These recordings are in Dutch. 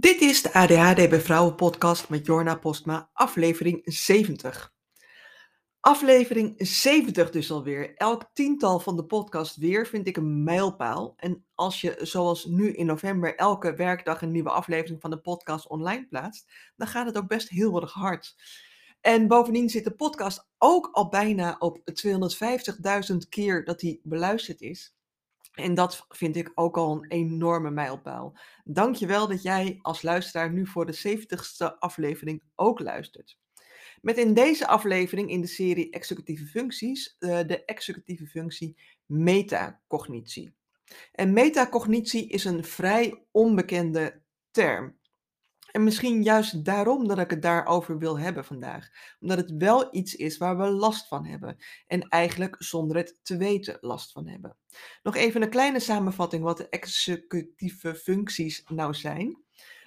Dit is de ADHD bij Vrouwen podcast met Jorna Postma, aflevering 70. Aflevering 70 dus alweer. Elk tiental van de podcast weer vind ik een mijlpaal. En als je zoals nu in november elke werkdag een nieuwe aflevering van de podcast online plaatst, dan gaat het ook best heel erg hard. En bovendien zit de podcast ook al bijna op 250.000 keer dat hij beluisterd is. En dat vind ik ook al een enorme mijlpaal. Dankjewel dat jij als luisteraar nu voor de 70ste aflevering ook luistert. Met in deze aflevering in de serie executieve functies uh, de executieve functie metacognitie. En metacognitie is een vrij onbekende term. En misschien juist daarom dat ik het daarover wil hebben vandaag. Omdat het wel iets is waar we last van hebben. En eigenlijk zonder het te weten last van hebben. Nog even een kleine samenvatting wat de executieve functies nou zijn.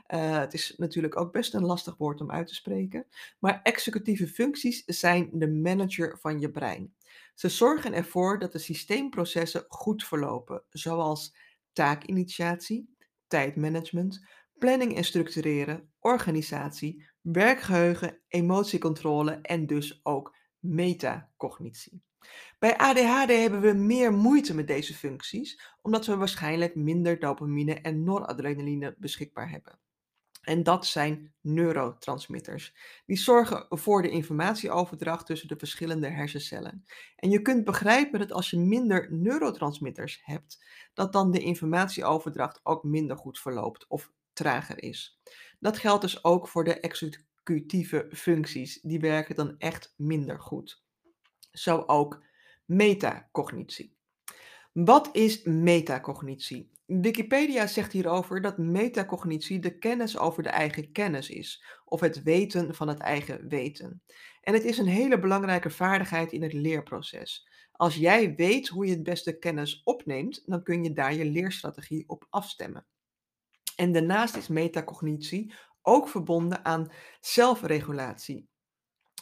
Uh, het is natuurlijk ook best een lastig woord om uit te spreken. Maar executieve functies zijn de manager van je brein. Ze zorgen ervoor dat de systeemprocessen goed verlopen, zoals taakinitiatie, tijdmanagement, planning en structureren, organisatie, werkgeheugen, emotiecontrole en dus ook metacognitie. Bij ADHD hebben we meer moeite met deze functies, omdat we waarschijnlijk minder dopamine en noradrenaline beschikbaar hebben. En dat zijn neurotransmitters. Die zorgen voor de informatieoverdracht tussen de verschillende hersencellen. En je kunt begrijpen dat als je minder neurotransmitters hebt, dat dan de informatieoverdracht ook minder goed verloopt of trager is. Dat geldt dus ook voor de executieve functies. Die werken dan echt minder goed. Zo ook metacognitie. Wat is metacognitie? Wikipedia zegt hierover dat metacognitie de kennis over de eigen kennis is, of het weten van het eigen weten. En het is een hele belangrijke vaardigheid in het leerproces. Als jij weet hoe je het beste kennis opneemt, dan kun je daar je leerstrategie op afstemmen. En daarnaast is metacognitie ook verbonden aan zelfregulatie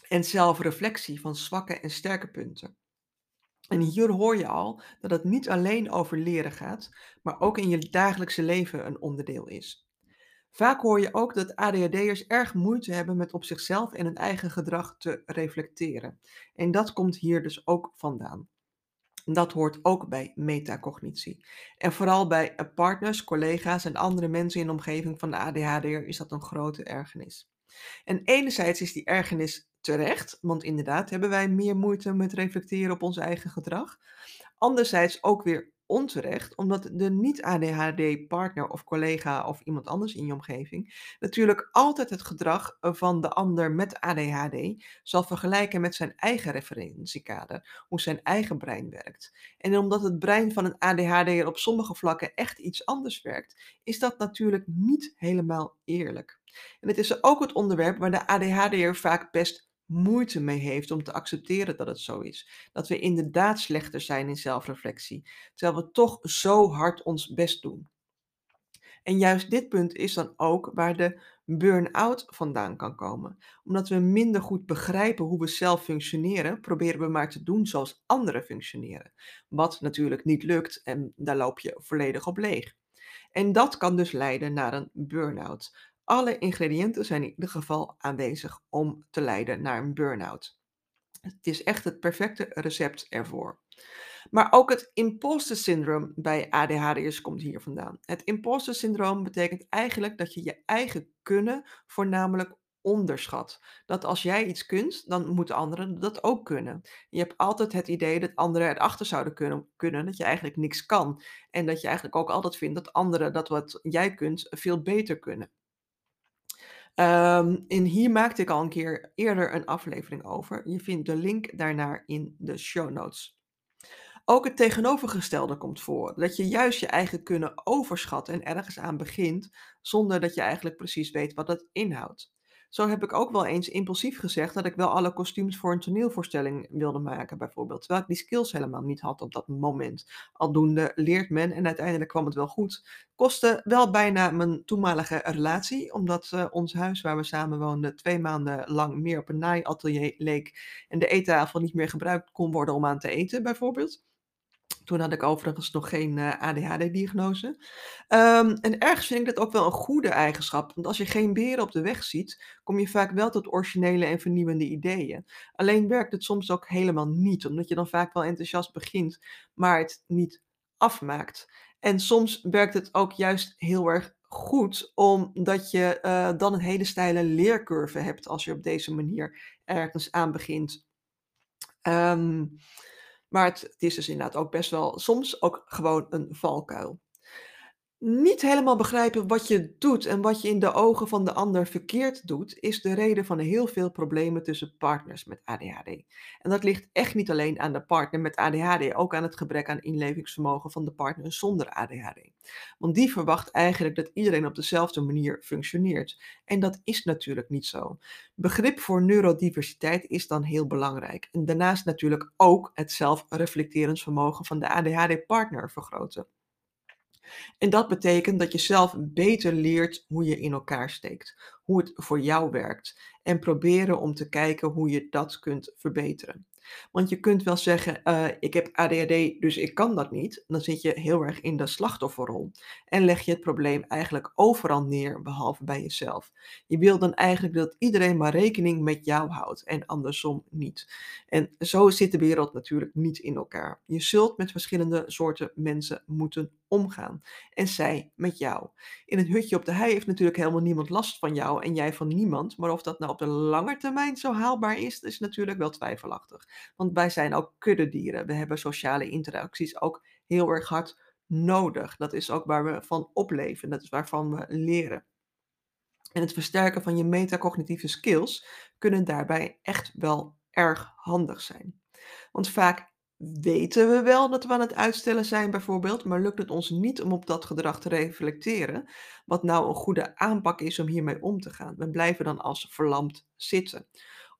en zelfreflectie van zwakke en sterke punten. En hier hoor je al dat het niet alleen over leren gaat, maar ook in je dagelijkse leven een onderdeel is. Vaak hoor je ook dat ADHD'ers erg moeite hebben met op zichzelf en hun eigen gedrag te reflecteren. En dat komt hier dus ook vandaan. Dat hoort ook bij metacognitie. En vooral bij eh, partners, collega's en andere mensen in de omgeving van de ADHD'er is dat een grote ergernis. En enerzijds is die ergernis terecht, want inderdaad hebben wij meer moeite met reflecteren op ons eigen gedrag. Anderzijds ook weer onterecht, omdat de niet-ADHD-partner of collega of iemand anders in je omgeving natuurlijk altijd het gedrag van de ander met ADHD zal vergelijken met zijn eigen referentiekader, hoe zijn eigen brein werkt. En omdat het brein van een ADHD'er op sommige vlakken echt iets anders werkt, is dat natuurlijk niet helemaal eerlijk. En het is ook het onderwerp waar de ADHD'er vaak best moeite mee heeft om te accepteren dat het zo is. Dat we inderdaad slechter zijn in zelfreflectie, terwijl we toch zo hard ons best doen. En juist dit punt is dan ook waar de burn-out vandaan kan komen. Omdat we minder goed begrijpen hoe we zelf functioneren, proberen we maar te doen zoals anderen functioneren. Wat natuurlijk niet lukt en daar loop je volledig op leeg. En dat kan dus leiden naar een burn-out. Alle ingrediënten zijn in ieder geval aanwezig om te leiden naar een burn-out. Het is echt het perfecte recept ervoor. Maar ook het imposter syndroom bij ADHD'ers komt hier vandaan. Het imposter syndroom betekent eigenlijk dat je je eigen kunnen voornamelijk onderschat. Dat als jij iets kunt, dan moeten anderen dat ook kunnen. Je hebt altijd het idee dat anderen erachter zouden kunnen, kunnen dat je eigenlijk niks kan. En dat je eigenlijk ook altijd vindt dat anderen dat wat jij kunt veel beter kunnen. Um, en hier maakte ik al een keer eerder een aflevering over. Je vindt de link daarnaar in de show notes. Ook het tegenovergestelde komt voor. Dat je juist je eigen kunnen overschat en ergens aan begint, zonder dat je eigenlijk precies weet wat het inhoudt. Zo heb ik ook wel eens impulsief gezegd dat ik wel alle kostuums voor een toneelvoorstelling wilde maken, bijvoorbeeld. Terwijl ik die skills helemaal niet had op dat moment. Aldoende leert men en uiteindelijk kwam het wel goed. Kostte wel bijna mijn toenmalige relatie, omdat uh, ons huis waar we samen woonden twee maanden lang meer op een naaiatelier leek en de eettafel niet meer gebruikt kon worden om aan te eten, bijvoorbeeld. Toen had ik overigens nog geen eh, ADHD-diagnose. Um, en ergens vind ik dat ook wel een goede eigenschap. Want als je geen beren op de weg ziet, kom je vaak wel tot originele en vernieuwende ideeën. Alleen werkt het soms ook helemaal niet, omdat je dan vaak wel enthousiast begint, maar het niet afmaakt. En soms werkt het ook juist heel erg goed, omdat je uh, dan een hele steile leercurve hebt als je op deze manier ergens aan begint. Um, maar het, is dus inderdaad ook best wel soms ook gewoon een valkuil niet helemaal begrijpen wat je doet en wat je in de ogen van de ander verkeerd doet, is de reden van heel veel problemen tussen partners met ADHD. En dat ligt echt niet alleen aan de partner met ADHD, ook aan het gebrek aan inlevingsvermogen van de partner zonder ADHD. Want die verwacht eigenlijk dat iedereen op dezelfde manier functioneert. En dat is natuurlijk niet zo. Begrip voor neurodiversiteit is dan heel belangrijk. En daarnaast natuurlijk ook het zelfreflecteringsvermogen van de ADHD-partner vergroten. En dat betekent dat je zelf beter leert hoe je in elkaar steekt, hoe het voor jou werkt en proberen om te kijken hoe je dat kunt verbeteren. Want je kunt wel zeggen, uh, ik heb ADHD, dus ik kan dat niet. Dan zit je heel erg in de slachtofferrol. En leg je het probleem eigenlijk overal neer, behalve bij jezelf. Je wil dan eigenlijk dat iedereen maar rekening met jou houdt en andersom niet. En zo zit de wereld natuurlijk niet in elkaar. Je zult met verschillende soorten mensen moeten omgaan. En zij met jou. In het hutje op de hei heeft natuurlijk helemaal niemand last van jou en jij van niemand. Maar of dat nou op de lange termijn zo haalbaar is, is natuurlijk wel twijfelachtig. Want wij zijn ook kuddedieren. We hebben sociale interacties ook heel erg hard nodig. Dat is ook waar we van opleven. Dat is waarvan we leren. En het versterken van je metacognitieve skills kunnen daarbij echt wel erg handig zijn. Want vaak weten we wel dat we aan het uitstellen zijn bijvoorbeeld, maar lukt het ons niet om op dat gedrag te reflecteren, wat nou een goede aanpak is om hiermee om te gaan. We blijven dan als verlamd zitten.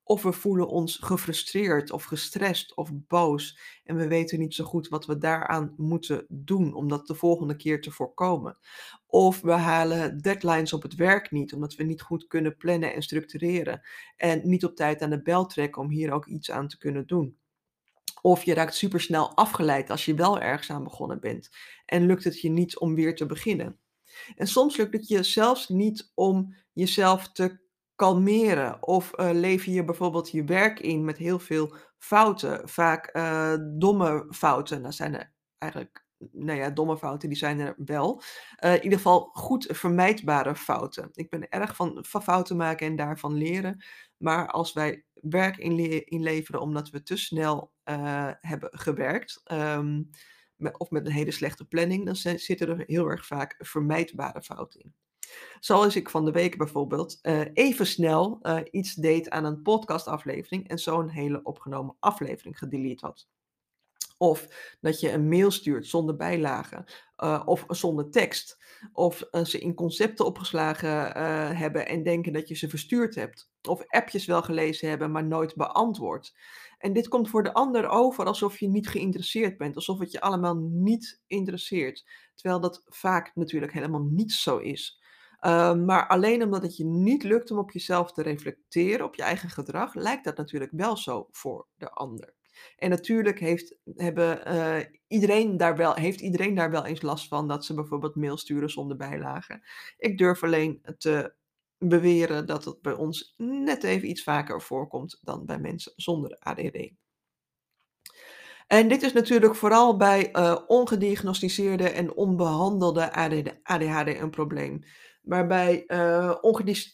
Of we voelen ons gefrustreerd of gestrest of boos en we weten niet zo goed wat we daaraan moeten doen om dat de volgende keer te voorkomen. Of we halen deadlines op het werk niet omdat we niet goed kunnen plannen en structureren en niet op tijd aan de bel trekken om hier ook iets aan te kunnen doen. Of je raakt supersnel afgeleid als je wel ergens aan begonnen bent en lukt het je niet om weer te beginnen. En soms lukt het je zelfs niet om jezelf te kalmeren of uh, lever je bijvoorbeeld je werk in met heel veel fouten, vaak uh, domme fouten. Dat zijn er eigenlijk, nou ja, domme fouten, die zijn er wel. Uh, in ieder geval goed vermijdbare fouten. Ik ben erg van, van fouten maken en daarvan leren. Maar als wij werk inleveren omdat we te snel hebben gewerkt, um, of met een hele slechte planning, dan zitten er heel erg vaak vermijdbare fouten in. Zoals ik van de week bijvoorbeeld uh, even snel uh, iets deed aan een podcastaflevering en zo een hele opgenomen aflevering gedelete had. Of dat je een mail stuurt zonder bijlagen. Uh, of zonder tekst. Of ze in concepten opgeslagen hebben en denken dat je ze verstuurd hebt. Of appjes wel gelezen hebben, maar nooit beantwoord. En dit komt voor de ander over alsof je niet geïnteresseerd bent. Alsof het je allemaal niet interesseert. Terwijl dat vaak natuurlijk helemaal niet zo is. Ehm, maar alleen omdat het je niet lukt om op jezelf te reflecteren, op je eigen gedrag, lijkt dat natuurlijk wel zo voor de ander. En natuurlijk heeft, hebben, uh, iedereen daar wel, heeft iedereen daar wel eens last van dat ze bijvoorbeeld mail sturen zonder bijlagen. Ik durf alleen te beweren dat het bij ons net even iets vaker voorkomt dan bij mensen zonder ADD. En dit is natuurlijk vooral bij uh, ongediagnosticeerde en onbehandelde ADHD een probleem. Waarbij uh,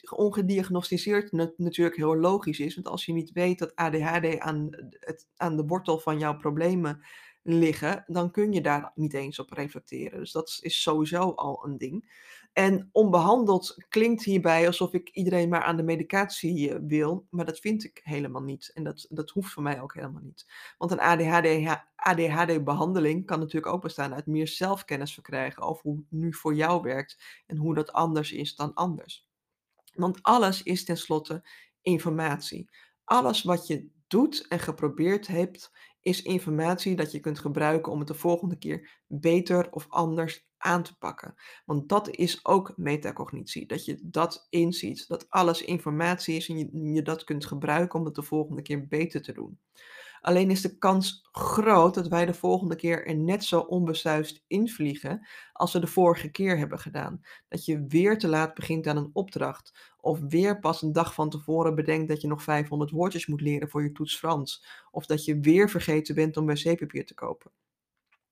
ongediagnosticeerd natuurlijk heel logisch is. Want als je niet weet dat ADHD aan, het, aan de wortel van jouw problemen liggen, dan kun je daar niet eens op reflecteren. Dus dat is sowieso al een ding. En onbehandeld klinkt hierbij alsof ik iedereen maar aan de medicatie eh, wil, maar dat vind ik helemaal niet. En dat, dat hoeft voor mij ook helemaal niet. Want een ADHD, ADHD-behandeling kan natuurlijk ook bestaan uit meer zelfkennis verkrijgen over hoe het nu voor jou werkt en hoe dat anders is dan anders. Want alles is tenslotte informatie. Alles wat je doet en geprobeerd hebt, is informatie dat je kunt gebruiken om het de volgende keer beter of anders aan te pakken. Want dat is ook metacognitie. Dat je dat inziet. Dat alles informatie is en je, je dat kunt gebruiken om het de volgende keer beter te doen. Alleen is de kans groot dat wij de volgende keer er net zo onbesuist invliegen als we de vorige keer hebben gedaan. Dat je weer te laat begint aan een opdracht. Of weer pas een dag van tevoren bedenkt dat je nog 500 woordjes moet leren voor je toets Frans. Of dat je weer vergeten bent om wc-papier te kopen.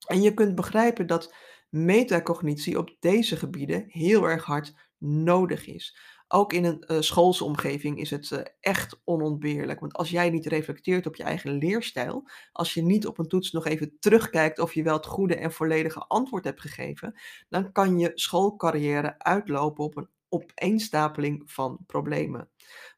En je kunt begrijpen dat metacognitie op deze gebieden heel erg hard nodig is. Ook in een uh, schoolse omgeving is het uh, echt onontbeerlijk. Want als jij niet reflecteert op je eigen leerstijl, als je niet op een toets nog even terugkijkt of je wel het goede en volledige antwoord hebt gegeven, dan kan je schoolcarrière uitlopen op een opeenstapeling van problemen.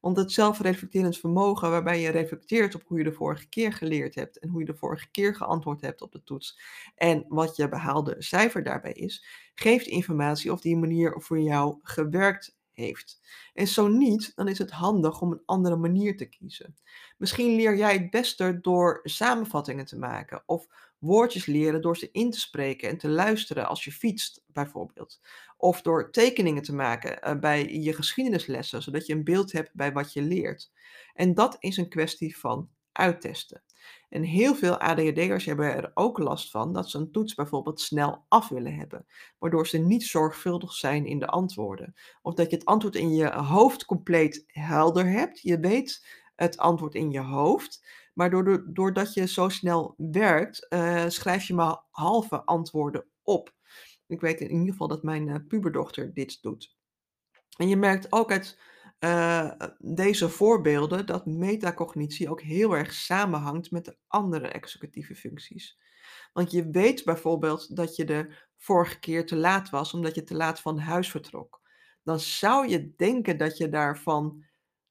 Want het zelfreflecterend vermogen waarbij je reflecteert op hoe je de vorige keer geleerd hebt en hoe je de vorige keer geantwoord hebt op de toets en wat je behaalde cijfer daarbij is, geeft informatie of die manier voor jou gewerkt heeft. En zo niet, dan is het handig om een andere manier te kiezen. Misschien leer jij het beste door samenvattingen te maken of woordjes leren door ze in te spreken en te luisteren als je fietst, bijvoorbeeld. Of door tekeningen te maken uh, bij je geschiedenislessen, zodat je een beeld hebt bij wat je leert. En dat is een kwestie van uittesten. En heel veel ADHD'ers hebben er ook last van dat ze een toets bijvoorbeeld snel af willen hebben, waardoor ze niet zorgvuldig zijn in de antwoorden. Of dat je het antwoord in je hoofd compleet helder hebt. Je weet het antwoord in je hoofd, maar doordat je zo snel werkt, uh, schrijf je maar halve antwoorden op. Ik weet in ieder geval dat mijn uh, puberdochter dit doet. En je merkt ook uit uh, deze voorbeelden dat metacognitie ook heel erg samenhangt met de andere executieve functies. Want je weet bijvoorbeeld dat je de vorige keer te laat was omdat je te laat van huis vertrok. Dan zou je denken dat je daarvan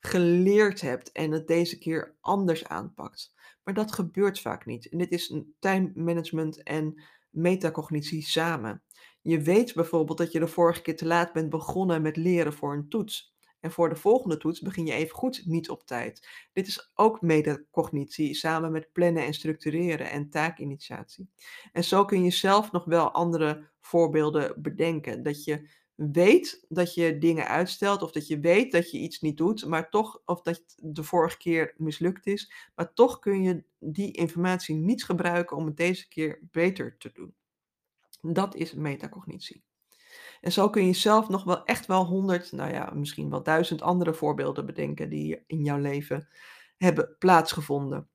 geleerd hebt en het deze keer anders aanpakt. Maar dat gebeurt vaak niet. En dit is time management en metacognitie samen. Je weet bijvoorbeeld dat je de vorige keer te laat bent begonnen met leren voor een toets. En voor de volgende toets begin je even goed niet op tijd. Dit is ook metacognitie samen met plannen en structureren en taakinitiatie. En zo kun je zelf nog wel andere voorbeelden bedenken. Dat je weet dat je dingen uitstelt of dat je weet dat je iets niet doet, maar toch, of dat het de vorige keer mislukt is, maar toch kun je die informatie niet gebruiken om het deze keer beter te doen. Dat is metacognitie. En zo kun je zelf nog wel echt wel honderd, nou ja, misschien wel duizend andere voorbeelden bedenken die in jouw leven hebben plaatsgevonden.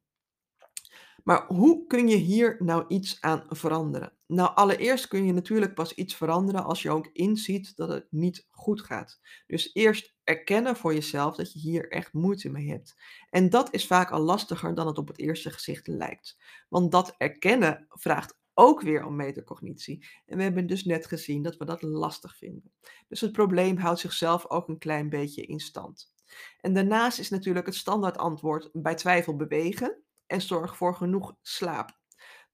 Maar hoe kun je hier nou iets aan veranderen? Nou, allereerst kun je natuurlijk pas iets veranderen als je ook inziet dat het niet goed gaat. Dus eerst erkennen voor jezelf dat je hier echt moeite mee hebt. En dat is vaak al lastiger dan het op het eerste gezicht lijkt. Want dat erkennen vraagt ook weer om metacognitie. En we hebben dus net gezien dat we dat lastig vinden. Dus het probleem houdt zichzelf ook een klein beetje in stand. En daarnaast is natuurlijk het standaard antwoord bij twijfel bewegen en zorg voor genoeg slaap.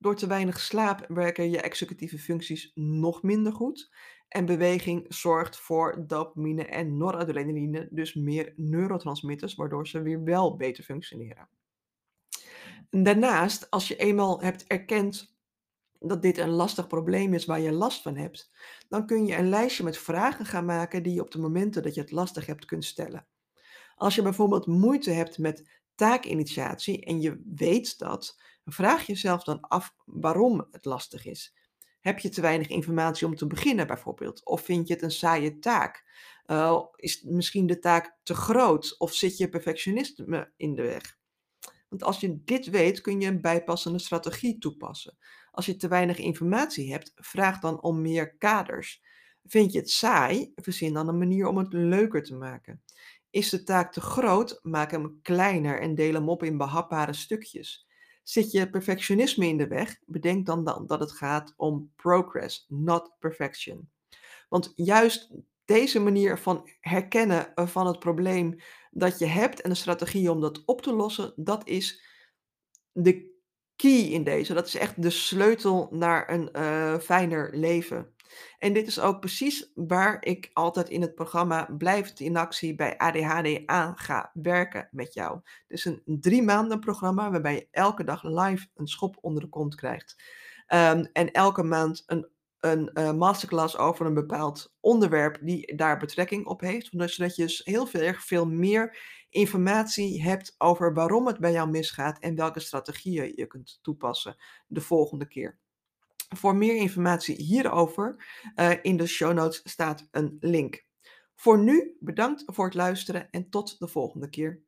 Door te weinig slaap werken je executieve functies nog minder goed. En beweging zorgt voor dopamine en noradrenaline, dus meer neurotransmitters, waardoor ze weer wel beter functioneren. daarnaast, als je eenmaal hebt erkend dat dit een lastig probleem is waar je last van hebt, dan kun je een lijstje met vragen gaan maken die je op de momenten dat je het lastig hebt kunt stellen. Als je bijvoorbeeld moeite hebt met taakinitiatie en je weet dat, vraag jezelf dan af waarom het lastig is. Heb je te weinig informatie om te beginnen bijvoorbeeld? Of vind je het een saaie taak? Uh, is misschien de taak te groot? Of zit je perfectionisme in de weg? Want als je dit weet, kun je een bijpassende strategie toepassen. Als je te weinig informatie hebt, vraag dan om meer kaders. Vind je het saai? Verzin dan een manier om het leuker te maken. Is de taak te groot? Maak hem kleiner en deel hem op in behapbare stukjes. Zit je perfectionisme in de weg? Bedenk dan, dan dat het gaat om progress, not perfection. Want juist deze manier van herkennen van het probleem dat je hebt en de strategie om dat op te lossen, dat is de key in deze. Dat is echt de sleutel naar een uh, fijner leven. En dit is ook precies waar ik altijd in het programma Blijft in actie bij ADHD aan ga werken met jou. Het is een drie maanden programma waarbij je elke dag live een schop onder de kont krijgt. Um, en elke maand een een uh, masterclass over een bepaald onderwerp die daar betrekking op heeft. Zodat je dus heel veel, veel meer informatie hebt over waarom het bij jou misgaat en welke strategieën je kunt toepassen de volgende keer. Voor meer informatie hierover uh, in de show notes staat een link. Voor nu bedankt voor het luisteren en tot de volgende keer.